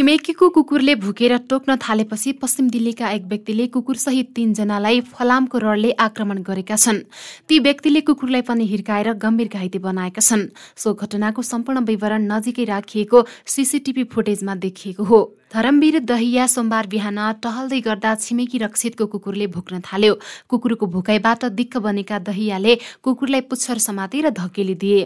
छिमेकीको कुकुरले भुकेर टोक्न थालेपछि पश्चिम दिल्लीका एक व्यक्तिले कुकुरसहित तीनजनालाई फलामको रडले आक्रमण गरेका छन्। ती व्यक्तिले कुकुरलाई पनि हिर्काएर गम्भीर घाइते बनाएका छन्। सो घटनाको सम्पूर्ण विवरण नजिकै राखिएको सीसीटीभी फुटेजमा देखिएको हो। धरमवीर दहिया सोमबार बिहान टहल्दै गर्दा छिमेकी रक्षितको कुकुरले भुक्न थाल्यो। कुकुरको भुकाइबाट दिक्क बनेका दहियाले कुकुरलाई पुच्छर समातेर धकेली दिए।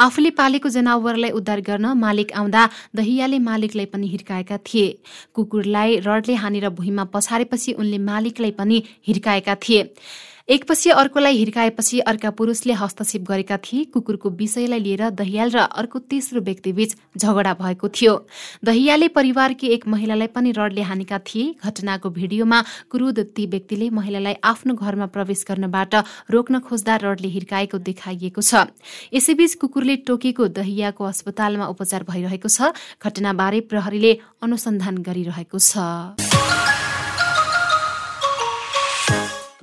आफूले पालेको जनावरलाई उद्धार गर्न मालिक आउँदा दहियाले मालिकलाई पनि हिर्काएका थिए। कुकुरलाई रडले हानेर भुइँमा पछारेपछि उनले मालिकलाई पनि हिर्काएका थिए। एकपछि अर्कोलाई हिर्काएपछि अर्का पुरुषले हस्तक्षेप गरेका थिए। कुकुरको विषयलाई लिएर दहियाल र अर्को तेस्रो व्यक्तिबीच झगडा भएको थियो। दहियाले परिवारकी एक महिलालाई पनि रडले हानेका थिए। घटनाको भिडियोमा क्रुद ती व्यक्तिले महिलालाई आफ्नो घरमा प्रवेश गर्नबाट रोक्न खोज्दा रडले हिर्काएको देखाइएको छ। यसैबीच कुकुरले टोकेको दहियाको अस्पतालमा उपचार भइरहेको छ। घटनाबारे प्रहरीले अनुसन्धान गरिरहेको छ।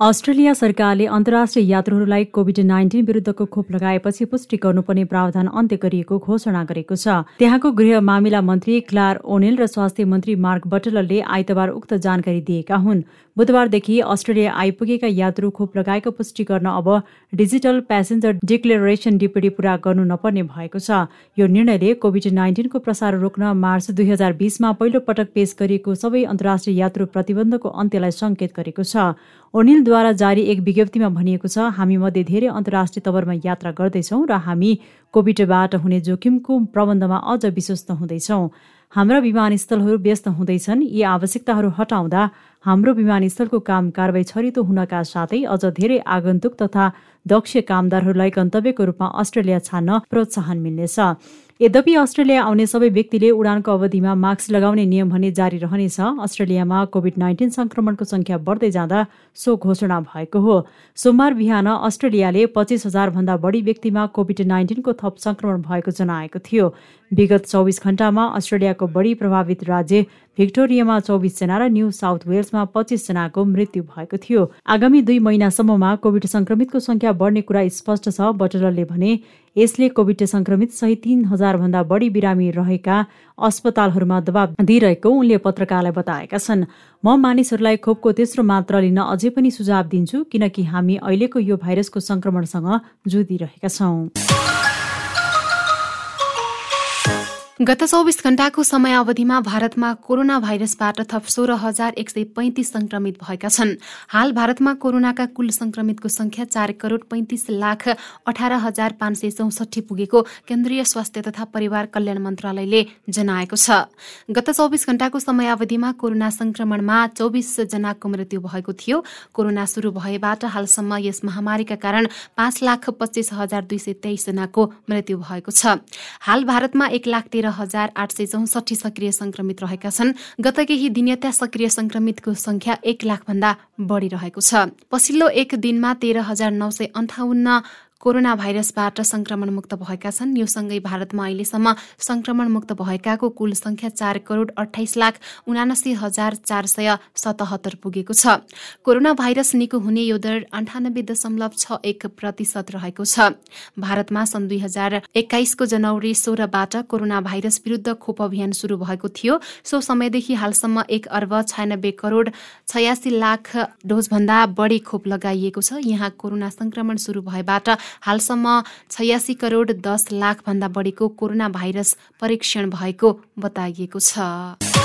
अस्ट्रेलिया सरकारले अन्तर्राष्ट्रिय यात्रुहरूलाई कोभिड नाइन्टिन विरुद्धको खोप लगाएपछि पुष्टि गर्नुपर्ने प्रावधान अन्त्य गरिएको घोषणा गरेको छ। त्यहाँको गृह मामिला मन्त्री क्लार ओनेल र स्वास्थ्य मन्त्री मार्क बटलरले आइतबार उक्त जानकारी दिएका हुन्। बुधबारदेखि अस्ट्रेलिया आइपुगेका यात्रु खोप लगाएको पुष्टि गर्न अब डिजिटल प्यासेन्जर डिक्लेरेसन डिपिडी पूरा गर्नु नपर्ने भएको छ। यो निर्णयले कोभिड नाइन्टिनको प्रसार रोक्न मार्च दुई हजार बिसमा पहिलो पटक पेश गरिएको सबै अन्तर्राष्ट्रिय यात्रु प्रतिबन्धको अन्त्यलाई सङ्केत गरेको छ। ओनिलद्वारा जारी एक विज्ञप्तिमा भनिएको छ हामी मध्ये धेरै अन्तर्राष्ट्रिय तवरमा यात्रा गर्दैछौँ र हामी कोभिडबाट हुने जोखिमको प्रबन्धमा अझ विश्वस्त हुँदैछौँ। हाम्रा विमानस्थलहरू व्यस्त हुँदैछन्। यी आवश्यकताहरू हटाउँदा हाम्रो विमानस्थलको काम कारवाही छरितो हुनका साथै अझ धेरै आगन्तुक तथा दक्ष कामदारहरूलाई गन्तव्यको रूपमा अस्ट्रेलिया छान्न प्रोत्साहन मिल्नेछ। यद्यपि अस्ट्रेलिया आउने सबै व्यक्तिले उडानको अवधिमा मास्क लगाउने नियम भने जारी रहनेछ। अस्ट्रेलियामा कोभिड नाइन्टिन संक्रमणको संख्या बढ्दै जाँदा सो घोषणा भएको हो। सोमबार बिहान अस्ट्रेलियाले पच्चिस भन्दा बढी व्यक्तिमा कोभिड नाइन्टिनको थप संक्रमण भएको जनाएको थियो। विगत चौबिस घण्टामा अस्ट्रेलियाको बढी प्रभावित राज्य भिक्टोरियामा चौबिसजना र न्यू साउथ वेल्समा पच्चिसजनाको मृत्यु भएको थियो। आगामी दुई महिनासम्ममा कोभिड संक्रमितको संख्या बढ्ने कुरा स्पष्ट छ बटलरले भने यसले कोभिड संक्रमित सहित तीन भन्दा बढी बिरामी रहेका अस्पतालहरूमा दबाव दिइरहेको उनले पत्रकारलाई बताएका छन्। म मानिसहरूलाई खोपको तेस्रो मात्रा लिन अझै पनि सुझाव दिन्छु किनकि हामी अहिलेको यो भाइरसको संक्रमणसँग जुधिरहेका छौँ। गत चौबिस घण्टाको समयावधिमा भारतमा कोरोना भाइरसबाट थप सोह्र हजार एक सय पैंतिस संक्रमित भएका छन्। हाल भारतमा कोरोनाका कुल संक्रमितको संख्या चार करोड पैंतिस लाख अठार हजार पाँच सय चौसठी पुगेको केन्द्रीय स्वास्थ्य तथा परिवार कल्याण मन्त्रालयले जनाएको छ। गत चौबिस घण्टाको समयावधिमा कोरोना संक्रमणमा चौबिस जनाको मृत्यु भएको थियो। कोरोना शुरू भएबाट हालसम्म यस महामारीका कारण पाँच लाख पच्चिस हजार दुई सय तेइस जनाको मृत्यु भएको छ। हाल भारतमा एक लाख तेह्र हजार आठ सय चौसठी सक्रिय संक्रमित रहेका छन्। गत केही दिनयता सक्रिय संक्रमितको संख्या एक लाखभन्दा बढी रहेको छ। पछिल्लो एक दिनमा तेह्र हजार नौ सय अन्ठाउन्न कोरोना भाइरसबाट संक्रमण मुक्त भएका छन्। यो सँगै भारतमा अहिलेसम्म संक्रमण मुक्त भएकाको कुल संख्या चार करोड अठाइस लाख उनासी हजार चार सय सतहत्तर पुगेको छ। कोरोना भाइरस निको हुने यो दर अन्ठानब्बे दशमलव छ एक प्रतिशत रहेको छ। भारतमा सन् दुई हजार एक्काइसको जनवरी सोह्रबाट कोरोना भाइरस विरुद्ध खोप अभियान शुरू भएको थियो। सो समयदेखि हालसम्म एक अर्ब छयानब्बे करोड छयासी लाख डोजभन्दा बढी खोप लगाइएको छ। यहाँ कोरोना संक्रमण शुरू भएबाट हालसम्म छयासी करोड दस लाखभन्दा बढीको कोरोना भाइरस परीक्षण भएको बताइएको छ।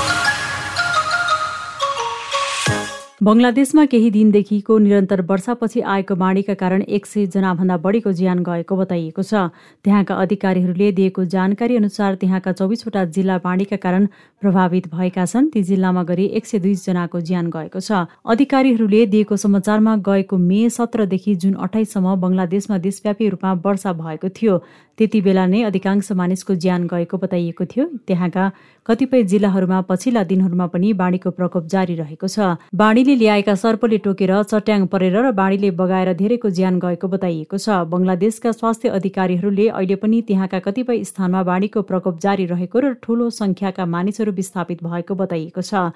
बङ्गलादेशमा केही दिनदेखिको निरन्तर वर्षापछि आएको बाढीका कारण एक सय जनाभन्दा बढीको ज्यान गएको बताइएको छ। त्यहाँका अधिकारीहरूले दिएको जानकारी अनुसार त्यहाँका चौबिसवटा जिल्ला बाढीका कारण प्रभावित भएका छन्। ती जिल्लामा गरी एक सय दुई जनाको ज्यान गएको छ। अधिकारीहरूले दिएको समाचारमा गएको मे सत्रदेखि जुन अठाइससम्म बङ्गलादेशमा देशव्यापी रूपमा वर्षा भएको थियो त्यति बेला नै अधिकांश मानिसको ज्यान गएको बताइएको थियो। त्यहाँका कतिपय जिल्लाहरूमा पछिल्ला दिनहरूमा पनि बाढीको प्रकोप जारी रहेको छ। बाढीले ल्याएका सर्पले टोकेर चट्याङ परेर र बाढीले बगाएर धेरैको ज्यान गएको बताइएको छ। बङ्गलादेशका स्वास्थ्य अधिकारीहरूले अहिले पनि त्यहाँका कतिपय स्थानमा बाढीको प्रकोप जारी रहेको र ठूलो संख्याका मानिसहरू विस्थापित भएको बताइएको छ।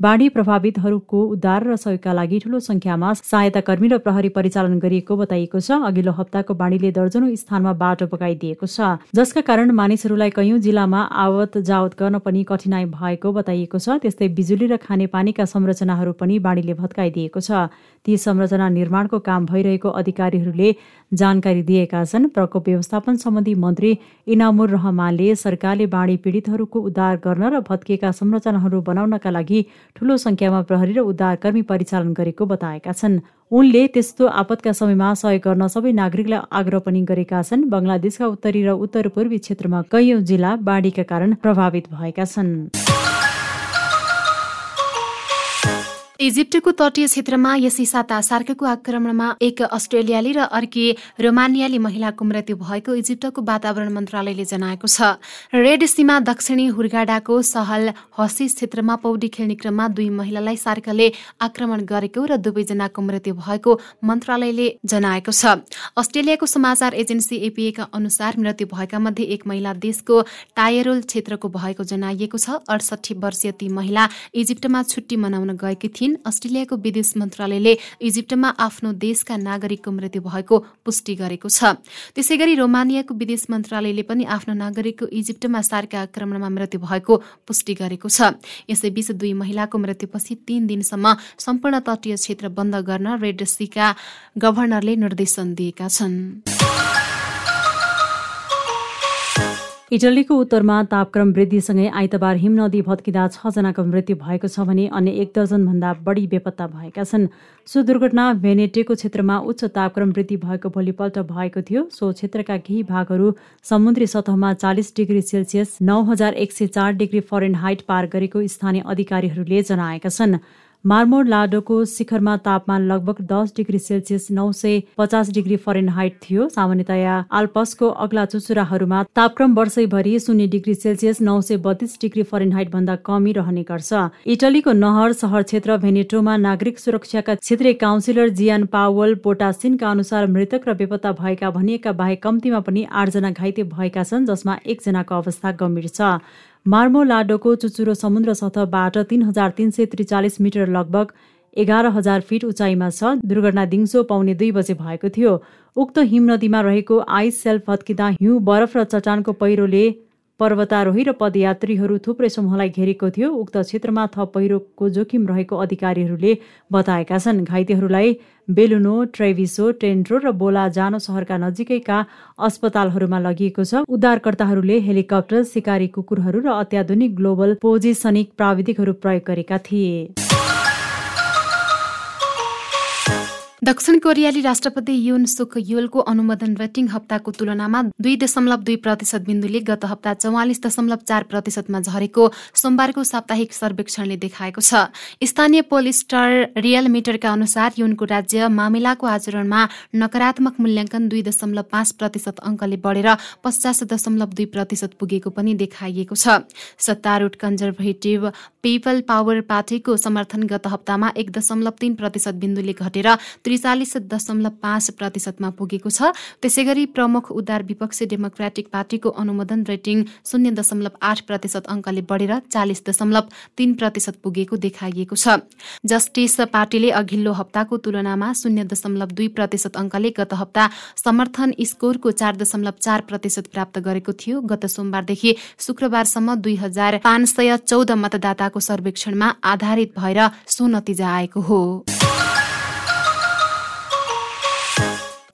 बाढी प्रभावितहरूको उद्धार र सहयोगका लागि ठूलो संख्यामा सहायता कर्मी र प्रहरी परिचालन गरिएको बताइएको छ। अघिल्लो हप्ताको बाढीले दर्जनौ स्थानमा बाटो बगाइदिएको छ। जसका कारण मानिसहरूलाई कैयौं जिल्लामा आवत जावत गर्न पनि कठिनाई भएको बताइएको छ। त्यस्तै बिजुली र खानेपानीका संरचनाहरू पनि बाढीले भत्काइदिएको छ। ती संरचना निर्माणको काम भइरहेको अधिकारीहरूले जानकारी दिएका छन्। प्रकोप व्यवस्थापन सम्बन्धी मन्त्री इनामुर रहमानले सरकारले बाढी पीडितहरूको उद्धार गर्न र भत्किएका संरचनाहरू बनाउनका लागि ठूलो संख्यामा प्रहरी र उद्धारकर्मी परिचालन गरेको बताएका छन्। उनले त्यस्तो आपतका समयमा सहयोग गर्न सबै नागरिकलाई आग्रह पनि गरेका छन्। बङ्गलादेशका उत्तरी र उत्तर पूर्वी क्षेत्रमा कैयौं जिल्ला बाढीका कारण प्रभावित भएका छन्। इजिप्टको तटीय क्षेत्रमा यसै साता सार्कको आक्रमणमा एक अस्ट्रेलियाली र अर्की रोमानियाली महिलाको मृत्यु भएको इजिप्टको वातावरण मन्त्रालयले जनाएको छ। रेड सीमा दक्षिणी हुर्गाडाको सहल हसिस क्षेत्रमा पौडी खेल्ने क्रममा दुई महिलालाई सार्कले आक्रमण गरेको र दुवैजनाको मृत्यु भएको मन्त्रालयले जनाएको छ। अस्ट्रेलियाको समाचार एजेन्सी एपिएका अनुसार मृत्यु भएका मध्ये एक महिला देशको टायरोल क्षेत्रको भएको जनाइएको छ। अडसठी वर्षीय ती महिला इजिप्टमा छुट्टी मनाउन गएकी थिइन्। दिन अस्ट्रेलियाको विदेश मन्त्रालयले इजिप्टमा आफ्नो देशका नागरिकको मृत्यु भएको पुष्टि गरेको छ। त्यसै गरी रोमानियाको विदेश मन्त्रालयले पनि आफ्नो नागरिकको इजिप्टमा सार्का आक्रमणमा मृत्यु भएको पुष्टि गरेको छ। यसैबीच दुई महिलाको मृत्युपछि तीन दिनसम्म सम्पूर्ण तटीय क्षेत्र बन्द गर्न रेड सीका गभर्नरले निर्देशन दिएका छन्। इटलीको उत्तरमा तापक्रम वृद्धिसँगै आइतबार हिमनदी भत्किँदा छजनाको मृत्यु भएको छ भने अन्य एक दर्जनभन्दा बढी बेपत्ता भएका छन्। सो दुर्घटना भेनेटेको क्षेत्रमा उच्च तापक्रम वृद्धि भएको भोलिपल्ट भएको थियो। सो क्षेत्रका केही भागहरू समुद्री सतहमा चालिस डिग्री सेल्सियस नौ हजार एक सय चार डिग्री फरेनहाइट पार गरेको स्थानीय अधिकारीहरूले जनाएका छन्। मार्मोर लाडोको शिखरमा तापमान लगभग दस डिग्री सेल्सियस नौ सय पचास डिग्री फरेनहाइट थियो। सामान्यतया आल्पसको अग्ला चुचुराहरूमा तापक्रम वर्षैभरि शून्य डिग्री सेल्सियस नौ सय बत्तीस डिग्री फरेनहाइट भन्दा कमी रहने गर्छ। इटलीको नहर सहर क्षेत्र भेनेटोमा नागरिक सुरक्षाका क्षेत्रीय काउन्सिलर जियान पावल पोटासिनका अनुसार मृतक र बेपत्ता भएका भनिएका बाहेक कम्तीमा पनि आठजना घाइते भएका छन् जसमा एकजनाको अवस्था गम्भीर छ। मार्मोलाडोको चुचुरो समुद्र सतहबाट तीन हजार तीन सय त्रिचालिस मिटर लगभग एघार हजार फिट उचाइमा छ। दुर्घटना दिउँसो पाउने दुई बजे भएको थियो। उक्त हिम नदीमा रहेको आइस सेल्फ फत्किँदा हिउँ बरफ र चट्टानको पहिरोले पर्वतारोही र पदयात्रीहरू थुप्रै समूहलाई घेरेको थियो। उक्त क्षेत्रमा थप पहिरोको जोखिम रहेको अधिकारीहरूले बताएका छन्। घाइतेहरूलाई बेलुनो ट्रेभिसो टेन्ट्रो र बोला जानो सहरका नजिकैका अस्पतालहरूमा लगिएको छ। उद्धारकर्ताहरूले हेलिकप्टर सिकारी कुकुरहरू र अत्याधुनिक ग्लोबल पोजिसनिक प्राविधिकहरू प्रयोग गरेका थिए। दक्षिण कोरियाली राष्ट्रपति युन सुक योलको अनुमोदन रेटिङ हप्ताको तुलनामा दुई दशमलव दुई प्रतिशत बिन्दुले गत हप्ता चौवालिस दशमलव चार प्रतिशतमा झरेको सोमबारको साप्ताहिक सर्वेक्षणले देखाएको छ। स्थानीय पोल स्टार रियल मिटरका अनुसार युनको राज्य मामिलाको आचरणमा नकारात्मक मूल्याङ्कन दुई दशमलव पाँच प्रतिशत अङ्कले बढेर पचास दशमलव दुई प्रतिशत पुगेको पनि देखाइएको छ। सत्तारूढ कन्जर्भेटिभ पिपल पावर पार्टीको समर्थन गत हप्तामा एक दशमलव तीन प्रतिशत बिन्दुले घटेर त्रिचालिस दशमलव पाँच प्रतिशतमा पुगेको छ। त्यसै गरी प्रमुख उदार विपक्षी डेमोक्रेटिक पार्टीको अनुमोदन रेटिङ शून्य दशमलव आठ प्रतिशत अङ्कले बढेर चालिस दशमलव तीन प्रतिशत पुगेको देखाइएको छ। जस्टिस पार्टीले अघिल्लो हप्ताको तुलनामा शून्य दशमलव दुई प्रतिशत अङ्कले गत हप्ता समर्थन स्कोरको चार दशमलव चार प्रतिशत प्राप्त गरेको थियो। गत सोमबारदेखि शुक्रबारसम्म दुई हजार पाँच सय चौध मतदाताको सर्वेक्षणमा आधारित भएर सो नतिजा आएको हो।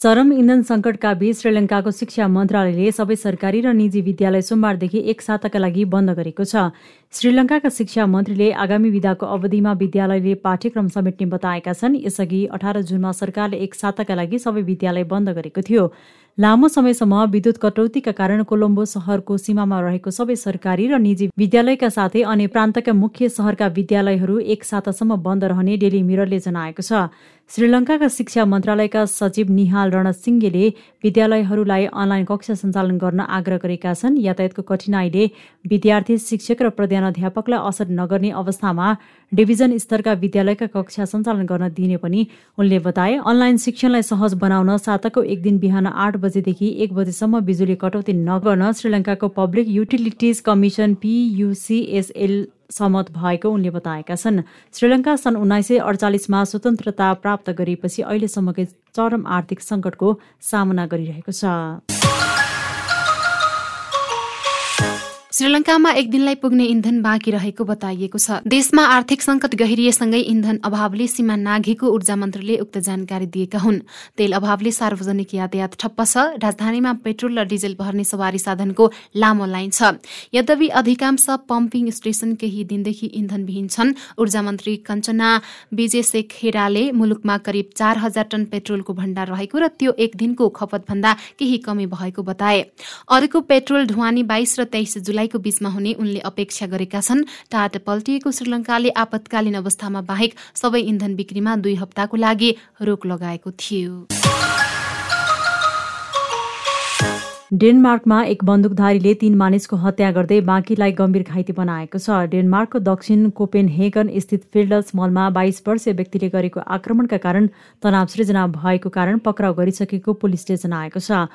चरम इन्धन सङ्कटका बीच श्रीलङ्काको शिक्षा मन्त्रालयले सबै सरकारी र निजी विद्यालय सोमबारदेखि एक साताका लागि बन्द गरेको छ। श्रीलङ्काका शिक्षा मन्त्रीले आगामी विधाको अवधिमा विद्यालयले पाठ्यक्रम समेट्ने बताएका छन्। यसअघि अठार जुनमा सरकारले एक साताका लागि सबै विद्यालय बन्द गरेको थियो। लामो समयसम्म विद्युत कटौतीका कारण कोलम्बो सहरको सीमामा रहेको सबै सरकारी र निजी विद्यालयका साथै अन्य प्रान्तका मुख्य सहरका विद्यालयहरू एक सातासम्म बन्द रहने डेली मिररले जनाएको छ। श्रीलङ्काका शिक्षा मन्त्रालयका सचिव निहाल रणसिंहेले विद्यालयहरूलाई अनलाइन कक्षा सञ्चालन गर्न आग्रह गरेका छन्। यातायातको कठिनाईले विद्यार्थी शिक्षक र प्रधानाध्यापकलाई असर नगर्ने अवस्थामा डिभिजन स्तरका विद्यालयका कक्षा सञ्चालन गर्न दिने पनि उनले बताए। अनलाइन शिक्षणलाई सहज बनाउन साताको एक दिन बिहान आठ बजेदेखि एक बजेसम्म बिजुली कटौती नगर्न श्रीलङ्काको पब्लिक युटिलिटिज कमिसन पियुसिएसएल सहमत भएको उनले बताएका छन्। श्रीलङ्का सन् उन्नाइस सय अडचालिसमा स्वतन्त्रता प्राप्त गरेपछि अहिलेसम्मकै चरम आर्थिक सङ्कटको सामना गरिरहेको छ। श्रीलङ्कामा एक दिनलाई पुग्ने इन्धन बाँकी रहेको बताइएको छ। देशमा आर्थिक संकट गहिरिएसँगै इन्धन अभावले सीमा नाघेको ऊर्जा मन्त्रीले उक्त जानकारी दिएका हुन्। तेल अभावले सार्वजनिक यातायात ठप्प छ। राजधानीमा पेट्रोल र डिजेल भर्ने सवारी साधनको लामो लाइन छ। यद्यपि अधिकांश पम्पिङ स्टेशन केही दिनदेखि इन्धनविहीन छन्। ऊर्जा मन्त्री कञ्चना विजय शेखेराले मुलुकमा करिब चार हजार टन पेट्रोलको भण्डार रहेको र त्यो एक दिनको खपतभन्दा केही कमी भएको बताए। अर्को पेट्रोल ढुवानी बाइस र तेइस जुलाई जुलाईको बीचमा हुने उनले अपेक्षा गरेका छन्। टाट पल्टिएको श्रीलङ्काले आपतकालीन अवस्थामा बाहेक सबै इन्धन बिक्रीमा दुई हप्ताको लागि रोक लगाएको थियो। डेनमार्कमा एक बन्दुकधारीले तीन मानिसको हत्या गर्दै बाँकीलाई गम्भीर घाइते बनाएको छ। डेनमार्कको दक्षिण कोपेनहेगन स्थित फिल्डल्स मलमा बाइस वर्षीय व्यक्तिले गरेको आक्रमणका कारण तनाव सृजना भएको कारण पक्राउ गरिसकेको पुलिसले जनाएको छ।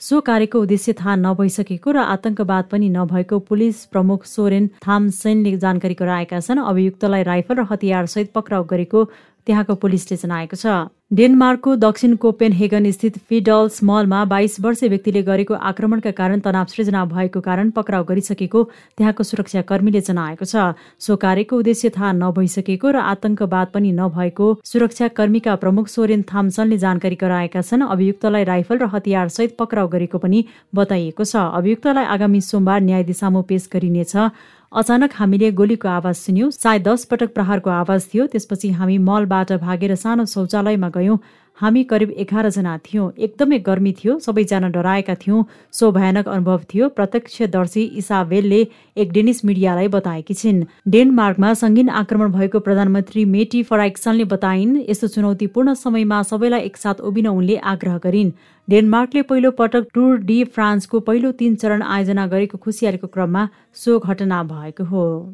सो कार्यको उद्देश्य थाहा नभइसकेको र आतंकवाद पनि नभएको पुलिस प्रमुख सोरेन थामसेनले जानकारी गराएका छन्। अभियुक्तलाई राइफल र हतियारसहित पक्राउ गरेको त्यहाँको पुलिसले जनाएको छ। डेनमार्कको दक्षिण कोपेन स्थित फिडल्स मलमा बाइस वर्षीय व्यक्तिले गरेको आक्रमणका कारण तनाव सृजना भएको कारण पक्राउ गरिसकेको त्यहाँको सुरक्षाकर्मीले जनाएको छ। सो कार्यको उद्देश्य थाहा नभइसकेको र आतंकवाद पनि नभएको सुरक्षाकर्मीका प्रमुख सोरेन थामसनले जानकारी गराएका छन्। अभियुक्तलाई राइफल र हतियार सहित पक्राउ गरेको पनि बताइएको छ। अभियुक्तलाई आगामी सोमबार न्यायाधीश पेश गरिनेछ। अचानक हामीले गोलीको आवाज सुन्यौं। सायद दस पटक प्रहारको आवाज थियो। त्यसपछि हामी मलबाट भागेर सानो शौचालयमा गयौं। हामी करिब एघारजना थियौँ। एकदमै गर्मी थियो। सबैजना डराएका थियौँ। सो भयानक अनुभव थियो। प्रत्यक्षदर्शी इसाबेलले एक डेनिस मिडियालाई बताएकी छिन्। डेनमार्कमा सङ्गीन आक्रमण भएको प्रधानमन्त्री मेटी फराइक्सनले बताइन् यस्तो चुनौतीपूर्ण समयमा सबैलाई एकसाथ उभिन उनले आग्रह गरिन्। डेनमार्कले पहिलो पटक टुर डी फ्रान्सको पहिलो तीन चरण आयोजना गरेको खुसियालीको क्रममा सो घटना भएको हो।